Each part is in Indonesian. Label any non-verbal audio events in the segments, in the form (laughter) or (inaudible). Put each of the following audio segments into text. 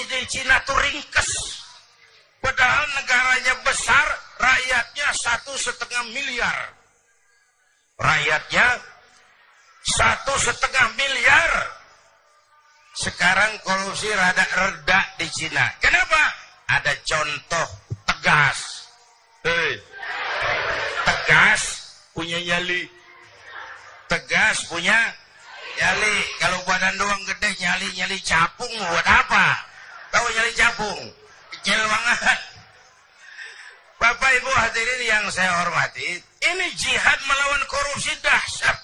di Cina tuh ringkes. Padahal negaranya besar, rakyatnya satu setengah miliar. Rakyatnya satu setengah miliar. Sekarang korupsi rada reda di Cina. Kenapa? Ada contoh tegas. Hei. Tegas punya nyali. Tegas punya nyali. Kalau badan doang gede nyali-nyali capung buat apa? Tahu nyali capung? Kecil banget. Bapak Ibu hadirin yang saya hormati, ini jihad melawan korupsi dahsyat.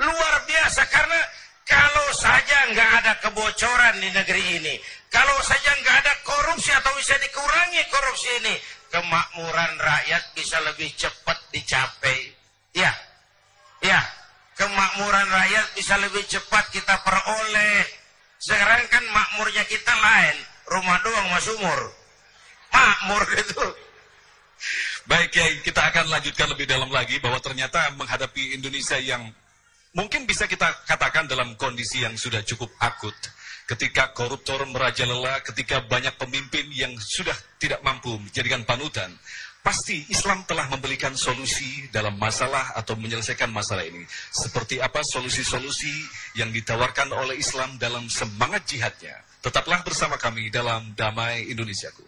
Luar biasa karena kalau saja nggak ada kebocoran di negeri ini, kalau saja nggak ada korupsi atau bisa dikurangi korupsi ini, kemakmuran rakyat bisa lebih cepat dicapai. Ya, ya, kemakmuran rakyat bisa lebih cepat kita peroleh. Sekarang kan makmurnya kita lain, rumah doang mas umur. Makmur gitu. Baik ya, kita akan lanjutkan lebih dalam lagi bahwa ternyata menghadapi Indonesia yang mungkin bisa kita katakan dalam kondisi yang sudah cukup akut. Ketika koruptor merajalela, ketika banyak pemimpin yang sudah tidak mampu menjadikan panutan, pasti Islam telah memberikan solusi dalam masalah atau menyelesaikan masalah ini. Seperti apa solusi-solusi yang ditawarkan oleh Islam dalam semangat jihadnya. Tetaplah bersama kami dalam Damai Indonesiaku.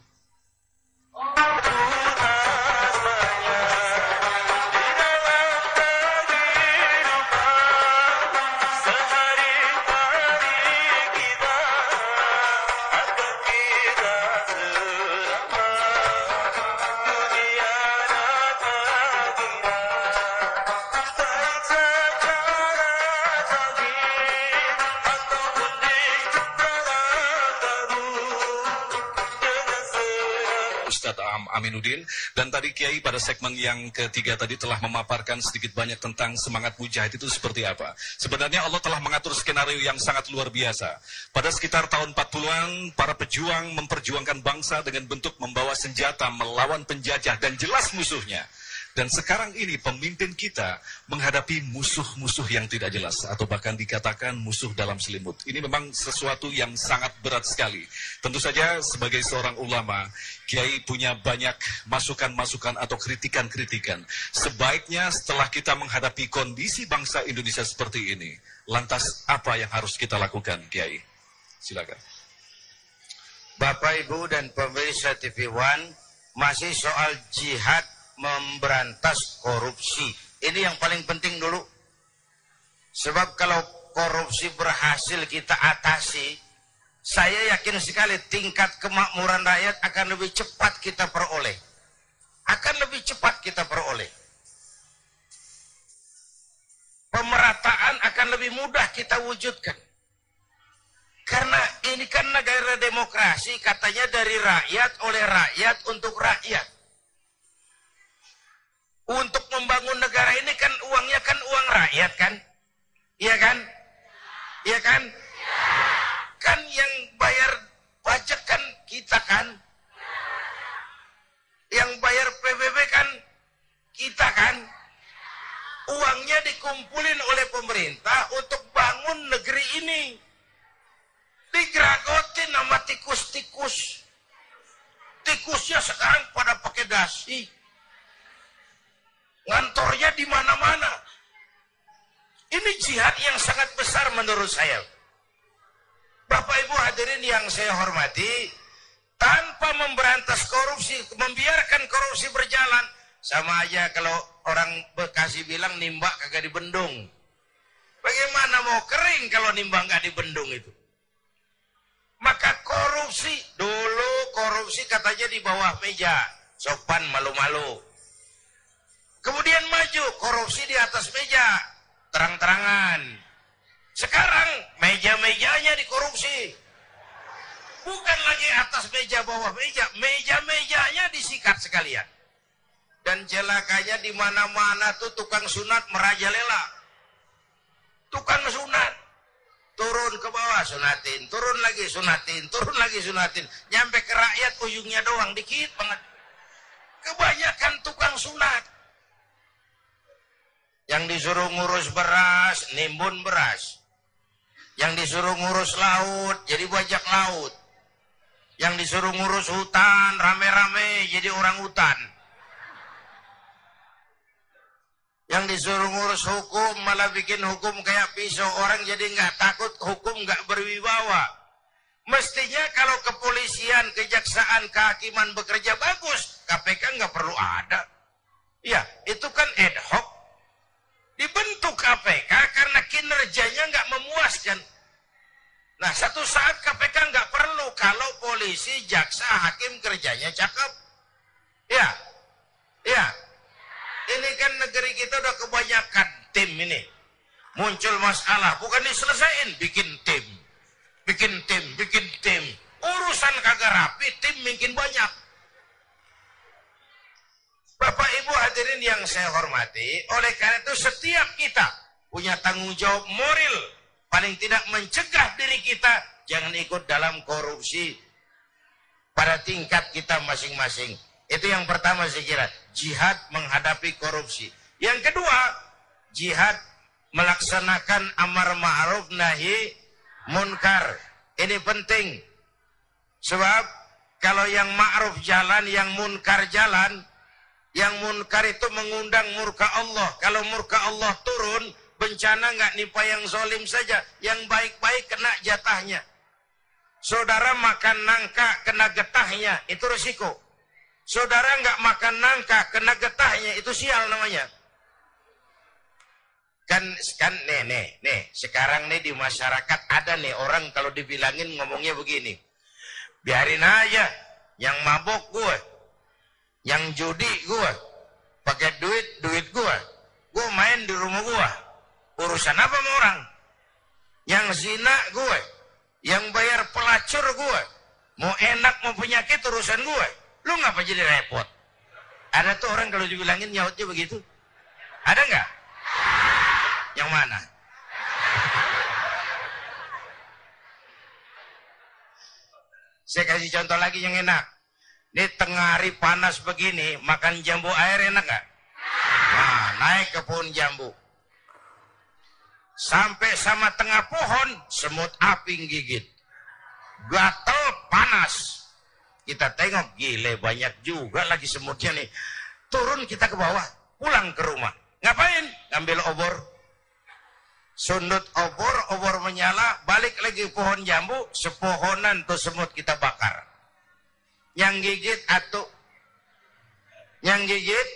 Aminuddin dan tadi Kiai pada segmen yang ketiga tadi telah memaparkan sedikit banyak tentang semangat mujahid itu seperti apa. Sebenarnya Allah telah mengatur skenario yang sangat luar biasa. Pada sekitar tahun 40-an para pejuang memperjuangkan bangsa dengan bentuk membawa senjata melawan penjajah dan jelas musuhnya. Dan sekarang ini pemimpin kita menghadapi musuh-musuh yang tidak jelas atau bahkan dikatakan musuh dalam selimut. Ini memang sesuatu yang sangat berat sekali. Tentu saja sebagai seorang ulama, Kiai punya banyak masukan-masukan atau kritikan-kritikan. Sebaiknya setelah kita menghadapi kondisi bangsa Indonesia seperti ini, lantas apa yang harus kita lakukan, Kiai? Silakan. Bapak Ibu dan pemirsa TV One masih soal jihad memberantas korupsi. Ini yang paling penting dulu. Sebab kalau korupsi berhasil kita atasi, saya yakin sekali tingkat kemakmuran rakyat akan lebih cepat kita peroleh. Akan lebih cepat kita peroleh. Pemerataan akan lebih mudah kita wujudkan. Karena ini kan negara demokrasi, katanya dari rakyat, oleh rakyat, untuk rakyat. Untuk membangun negara ini kan uangnya kan uang rakyat kan? Iya kan? Iya kan? Kan yang bayar pajak kan kita kan? Yang bayar PBB kan kita kan? Uangnya dikumpulin oleh pemerintah untuk bangun negeri ini. Digeragotin sama tikus-tikus. Tikusnya sekarang pada pakai dasi. Ngantornya di mana-mana. Ini jihad yang sangat besar menurut saya. Bapak Ibu hadirin yang saya hormati, tanpa memberantas korupsi, membiarkan korupsi berjalan, sama aja kalau orang Bekasi bilang nimbak kagak dibendung. Bagaimana mau kering kalau nimbak nggak dibendung itu? Maka korupsi, dulu korupsi katanya di bawah meja, sopan malu-malu. Kemudian maju korupsi di atas meja, terang-terangan. Sekarang meja-mejanya dikorupsi. Bukan lagi atas meja bawah meja, meja-mejanya disikat sekalian. Dan celakanya di mana-mana tuh tukang sunat merajalela. Tukang sunat turun ke bawah sunatin, turun lagi sunatin, turun lagi sunatin, nyampe ke rakyat ujungnya doang dikit banget. Kebanyakan tukang sunat. Yang disuruh ngurus beras, nimbun beras. Yang disuruh ngurus laut, jadi bajak laut. Yang disuruh ngurus hutan rame-rame jadi orang hutan. Yang disuruh ngurus hukum malah bikin hukum kayak pisau. Orang jadi nggak takut hukum nggak berwibawa. Mestinya kalau kepolisian, kejaksaan, kehakiman bekerja bagus, KPK nggak perlu ada. Ya, itu kan ad hoc. Dibentuk KPK karena kinerjanya nggak memuaskan. Nah, satu saat KPK nggak perlu kalau jaksa, hakim kerjanya cakep. Ya, ya. Ini kan negeri kita udah kebanyakan tim ini. Muncul masalah, bukan diselesaikan, bikin tim. Bikin tim, bikin tim. Urusan kagak rapi, tim makin banyak. Bapak Ibu hadirin yang saya hormati, oleh karena itu setiap kita punya tanggung jawab moral, paling tidak mencegah diri kita jangan ikut dalam korupsi pada tingkat kita masing-masing. Itu yang pertama saya kira, jihad menghadapi korupsi. Yang kedua, jihad melaksanakan amar ma'ruf nahi munkar. Ini penting. Sebab kalau yang ma'ruf jalan, yang munkar jalan, yang munkar itu mengundang murka Allah. Kalau murka Allah turun, bencana nggak nipa yang zolim saja. Yang baik-baik kena jatahnya. Saudara makan nangka kena getahnya, itu resiko. Saudara nggak makan nangka, kena getahnya, itu sial namanya. Kan, kan, nih, nih, nih, sekarang nih di masyarakat ada nih orang kalau dibilangin ngomongnya begini. Biarin aja, yang mabok gue, yang judi gue, pakai duit, duit gue, gue main di rumah gue. Urusan apa sama orang? Yang zina gue, yang bayar pelacur gue, mau enak mau penyakit urusan gue. Lu ngapa jadi repot? Ada tuh orang kalau dibilangin nyautnya begitu. Ada nggak? Yang mana? Saya kasih contoh lagi yang enak. Ini tengah hari panas begini, makan jambu air enak nggak? Nah, naik ke pohon jambu. Sampai sama tengah pohon, semut api gigit. Gatel, panas. Kita tengok, gile banyak juga lagi semutnya nih. Turun kita ke bawah, pulang ke rumah. Ngapain? Ambil obor. Sundut obor, obor menyala, balik lagi pohon jambu, sepohonan tuh semut kita bakar. Yang gigit atau yang gigit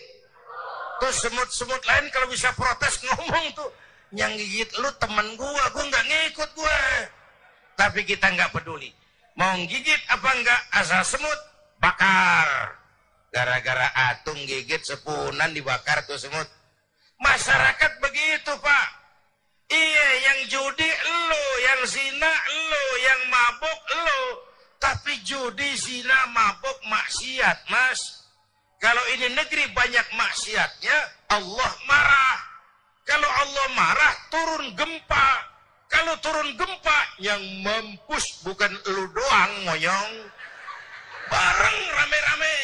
tuh semut-semut lain kalau bisa protes (laughs) ngomong tuh yang gigit lu temen gua gua nggak ngikut gua. Tapi kita nggak peduli. Mau gigit apa enggak asal semut bakar. Gara-gara atung gigit sepunan dibakar tuh semut. Masyarakat begitu pak. Iya yang judi lo. Yang zina lo. Yang mabuk lo. Tapi judi zina mabuk maksiat mas. Kalau ini negeri banyak maksiatnya Allah marah kalau Allah marah turun gempa. Kalau turun gempa yang mampus bukan lu doang moyong. Bareng rame-rame.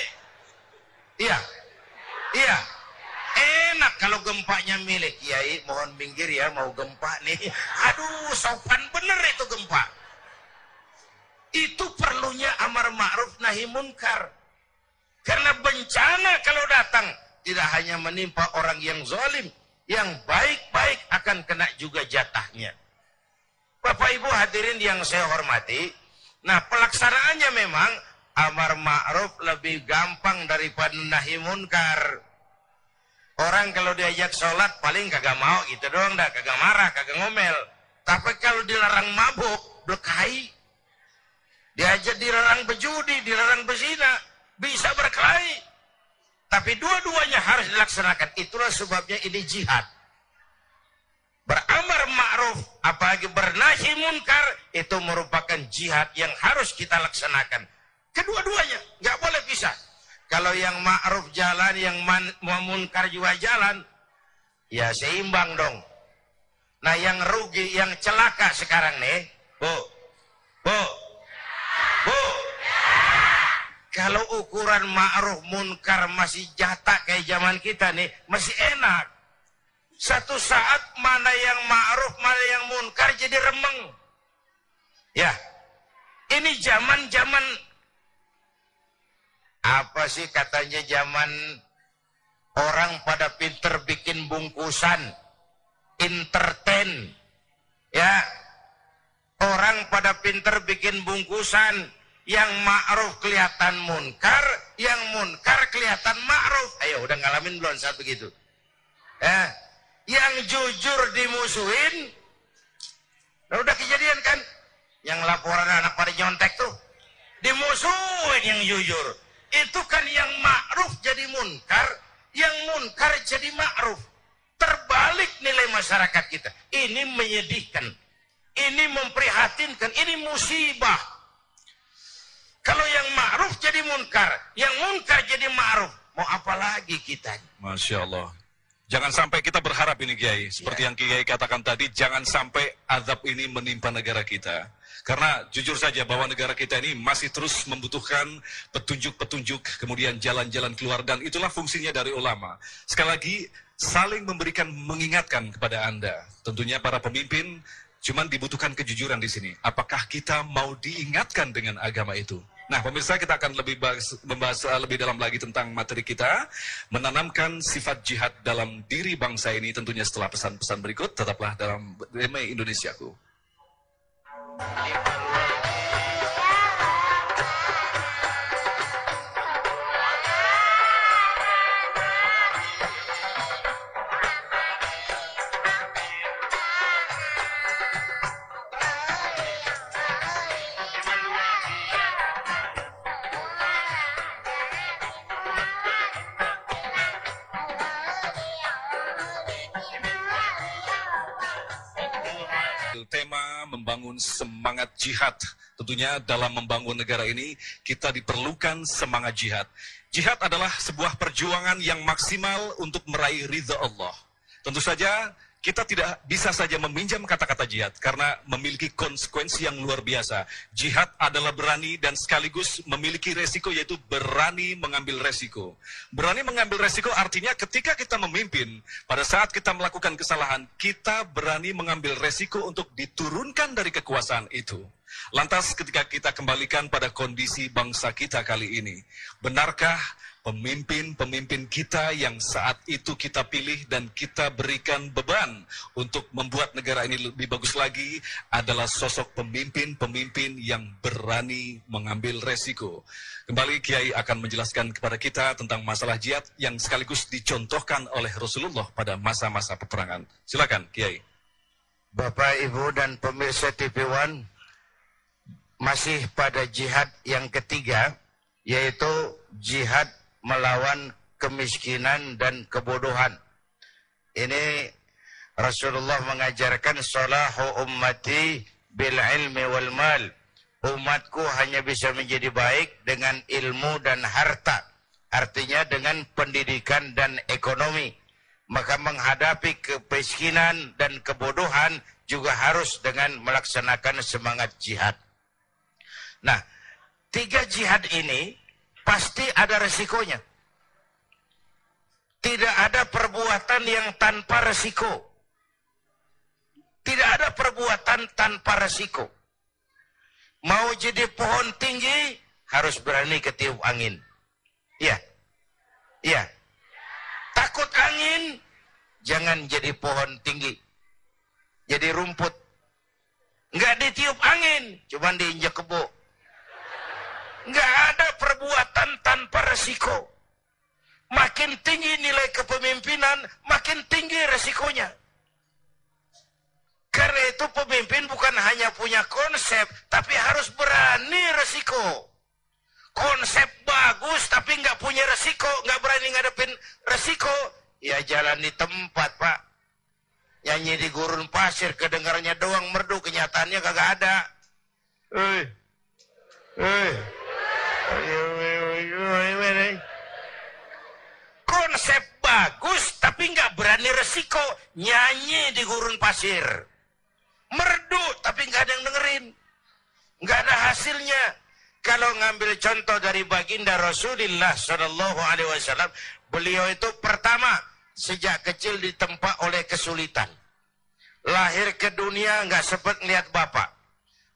Iya. Iya. Enak kalau gempanya milik kiai. Mohon minggir ya mau gempa nih. Aduh sopan bener itu gempa. Itu perlunya amar ma'ruf nahi munkar. Karena bencana kalau datang tidak hanya menimpa orang yang zalim yang baik-baik akan kena juga jatahnya Bapak Ibu hadirin yang saya hormati, nah pelaksanaannya memang amar ma'ruf lebih gampang daripada nahi munkar. Orang kalau diajak sholat paling kagak mau gitu doang dah, kagak marah, kagak ngomel. Tapi kalau dilarang mabuk, berkelahi. Diajak dilarang berjudi, dilarang berzina, bisa berkelahi. Tapi dua-duanya harus dilaksanakan. Itulah sebabnya ini jihad. Beramar ma'ruf apalagi bernahi munkar itu merupakan jihad yang harus kita laksanakan. Kedua-duanya nggak boleh pisah kalau yang ma'ruf jalan yang munkar juga jalan ya seimbang dong. Nah yang rugi yang celaka sekarang nih bu. Bu kalau ukuran ma'ruf munkar masih jatah kayak zaman kita nih masih enak satu saat mana yang ma'ruf, mana yang munkar jadi remeng. Ya. Ini zaman-zaman apa sih katanya zaman orang pada pinter bikin bungkusan entertain ya orang pada pinter bikin bungkusan yang ma'ruf kelihatan munkar yang munkar kelihatan ma'ruf. Ayo udah ngalamin belum saat begitu? Eh yang jujur dimusuhin nah, udah kejadian kan? Yang laporan anak pada nyontek tuh dimusuhin yang jujur. Itu kan yang ma'ruf jadi munkar yang munkar jadi ma'ruf. Terbalik nilai masyarakat kita. Ini menyedihkan. Ini memprihatinkan. Ini musibah kalau yang ma'ruf jadi munkar yang munkar jadi ma'ruf mau apa lagi kita Masya Allah. Jangan sampai kita berharap ini Kiai, seperti yang Kiai katakan tadi, jangan sampai azab ini menimpa negara kita. Karena jujur saja bahwa negara kita ini masih terus membutuhkan petunjuk-petunjuk, kemudian jalan-jalan keluar, dan itulah fungsinya dari ulama. Sekali lagi, saling memberikan mengingatkan kepada Anda. Tentunya para pemimpin, cuman dibutuhkan kejujuran di sini. Apakah kita mau diingatkan dengan agama itu? Nah, pemirsa kita akan lebih bahas, membahas uh, lebih dalam lagi tentang materi kita, menanamkan sifat jihad dalam diri bangsa ini tentunya setelah pesan-pesan berikut, tetaplah dalam Demi Indonesiaku. Semangat jihad. Tentunya dalam membangun negara ini kita diperlukan semangat jihad. Jihad adalah sebuah perjuangan yang maksimal untuk meraih ridha Allah. Tentu saja kita tidak bisa saja meminjam kata-kata jihad karena memiliki konsekuensi yang luar biasa. Jihad adalah berani dan sekaligus memiliki resiko yaitu berani mengambil resiko. Berani mengambil resiko artinya ketika kita memimpin, pada saat kita melakukan kesalahan, kita berani mengambil resiko untuk diturunkan dari kekuasaan itu. Lantas ketika kita kembalikan pada kondisi bangsa kita kali ini, benarkah pemimpin-pemimpin kita yang saat itu kita pilih dan kita berikan beban untuk membuat negara ini lebih bagus lagi adalah sosok pemimpin-pemimpin yang berani mengambil resiko. Kembali Kiai akan menjelaskan kepada kita tentang masalah jihad yang sekaligus dicontohkan oleh Rasulullah pada masa-masa peperangan. Silakan Kiai. Bapak, Ibu, dan pemirsa TV One, masih pada jihad yang ketiga, yaitu jihad melawan kemiskinan dan kebodohan. Ini Rasulullah mengajarkan salahu ummati bil ilmi wal mal. Umatku hanya bisa menjadi baik dengan ilmu dan harta. Artinya dengan pendidikan dan ekonomi. Maka menghadapi kemiskinan dan kebodohan juga harus dengan melaksanakan semangat jihad. Nah, tiga jihad ini pasti ada resikonya. Tidak ada perbuatan yang tanpa resiko. Tidak ada perbuatan tanpa resiko. Mau jadi pohon tinggi, harus berani ketiup angin. Iya. Iya. Takut angin, jangan jadi pohon tinggi. Jadi rumput. Enggak ditiup angin, cuman diinjak kebo. Enggak ada perbuatan tanpa resiko. Makin tinggi nilai kepemimpinan, makin tinggi resikonya. Karena itu pemimpin bukan hanya punya konsep, tapi harus berani resiko. Konsep bagus tapi nggak punya resiko, nggak berani ngadepin resiko, ya jalan di tempat pak. Nyanyi di gurun pasir, kedengarannya doang merdu, kenyataannya kagak ada. Eh, eh. Konsep bagus tapi nggak berani resiko nyanyi di gurun pasir. Merdu tapi nggak ada yang dengerin. Nggak ada hasilnya. Kalau ngambil contoh dari baginda Rasulullah Shallallahu Alaihi Wasallam, beliau itu pertama sejak kecil ditempa oleh kesulitan. Lahir ke dunia nggak sempat lihat bapak.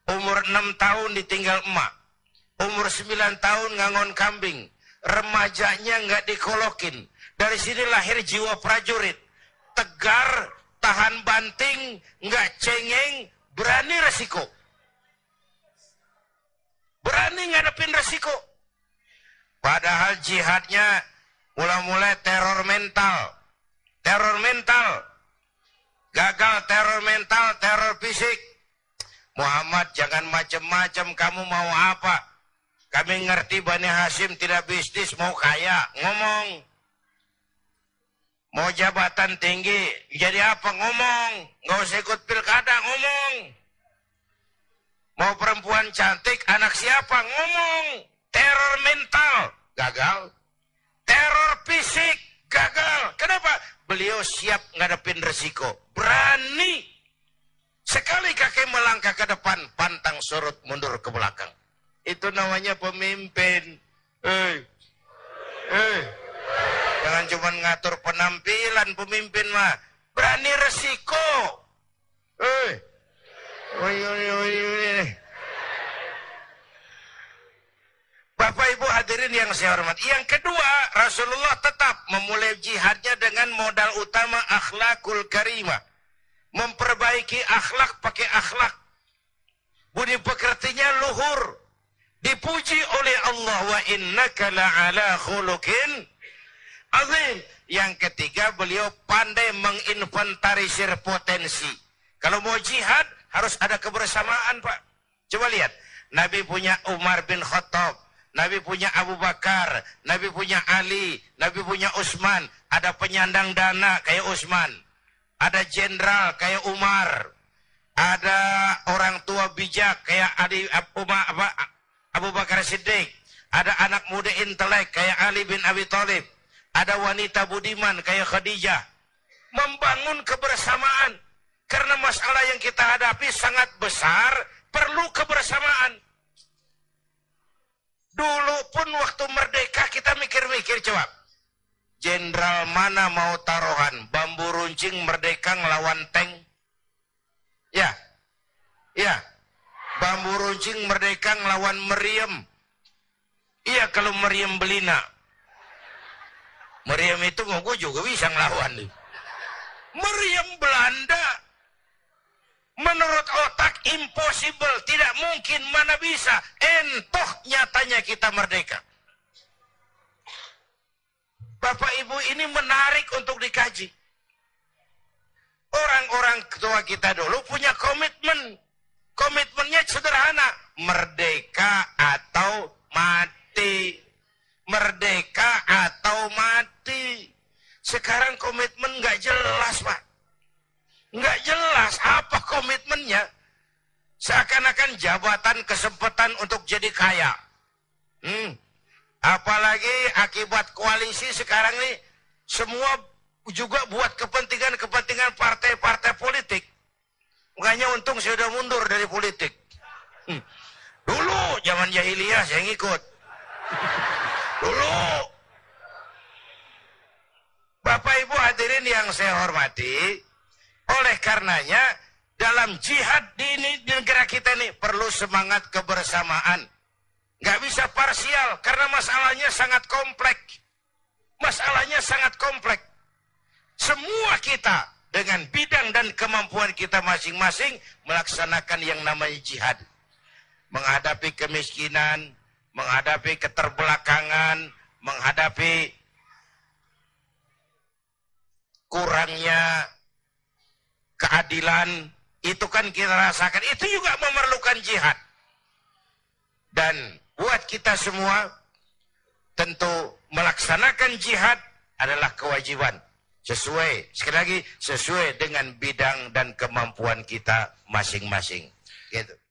Umur enam tahun ditinggal emak umur 9 tahun ngangon kambing, remajanya nggak dikolokin. Dari sini lahir jiwa prajurit. Tegar, tahan banting, nggak cengeng, berani resiko. Berani ngadepin resiko. Padahal jihadnya mulai-mulai teror mental. Teror mental. Gagal teror mental, teror fisik. Muhammad jangan macam-macam kamu mau apa? Kami ngerti Bani Hashim tidak bisnis mau kaya. Ngomong. Mau jabatan tinggi. Jadi apa? Ngomong. Nggak usah ikut pilkada. Ngomong. Mau perempuan cantik. Anak siapa? Ngomong. Teror mental. Gagal. Teror fisik. Gagal. Kenapa? Beliau siap ngadepin resiko. Berani. Sekali kaki melangkah ke depan, pantang surut mundur ke belakang. Itu namanya pemimpin. Eh, eh, jangan cuma ngatur penampilan pemimpin mah. Berani resiko. Eh, oi, oi, oi, oi. Bapak Ibu hadirin yang saya hormati. Yang kedua, Rasulullah tetap memulai jihadnya dengan modal utama akhlakul karimah memperbaiki akhlak pakai akhlak. Budi pekertinya luhur. Dipuji oleh Allah wa innaka la'ala khuluqin azim. Yang ketiga beliau pandai menginventarisir potensi. Kalau mau jihad harus ada kebersamaan Pak. Coba lihat. Nabi punya Umar bin Khattab. Nabi punya Abu Bakar. Nabi punya Ali. Nabi punya Utsman. Ada penyandang dana kayak Utsman ada jenderal kayak Umar, ada orang tua bijak kayak Adi Umar, apa, Abu Bakar Siddiq, ada anak muda intelek kayak Ali bin Abi Thalib, ada wanita budiman kayak Khadijah. Membangun kebersamaan karena masalah yang kita hadapi sangat besar, perlu kebersamaan. Dulu pun waktu merdeka kita mikir-mikir coba jenderal mana mau taruhan bambu runcing merdeka ngelawan tank ya ya bambu runcing merdeka ngelawan meriam. Iya kalau meriam belina meriam itu mau gue juga bisa ngelawan. Nih meriam Belanda menurut otak impossible tidak mungkin mana bisa. Entoh nyatanya kita merdeka. Bapak Ibu ini menarik untuk dikaji. Orang-orang ketua kita dulu punya komitmen. Komitmennya sederhana. Merdeka atau mati. Merdeka atau mati. Sekarang komitmen nggak jelas, Pak. Nggak jelas apa komitmennya. Seakan-akan jabatan kesempatan untuk jadi kaya. Hmm, Apalagi akibat koalisi sekarang ini semua juga buat kepentingan-kepentingan partai-partai politik. Makanya untung saya sudah mundur dari politik. Hmm. Dulu zaman jahiliyah saya ngikut. (laughs) Dulu. Bapak Ibu hadirin yang saya hormati, oleh karenanya dalam jihad di, ini, di negara kita ini perlu semangat kebersamaan Nggak bisa parsial karena masalahnya sangat kompleks. Masalahnya sangat kompleks. Semua kita dengan bidang dan kemampuan kita masing-masing melaksanakan yang namanya jihad. Menghadapi kemiskinan, menghadapi keterbelakangan, menghadapi kurangnya keadilan, itu kan kita rasakan. Itu juga memerlukan jihad. Dan buat kita semua tentu melaksanakan jihad adalah kewajiban sesuai. Sekali lagi sesuai dengan bidang dan kemampuan kita masing-masing. Gitu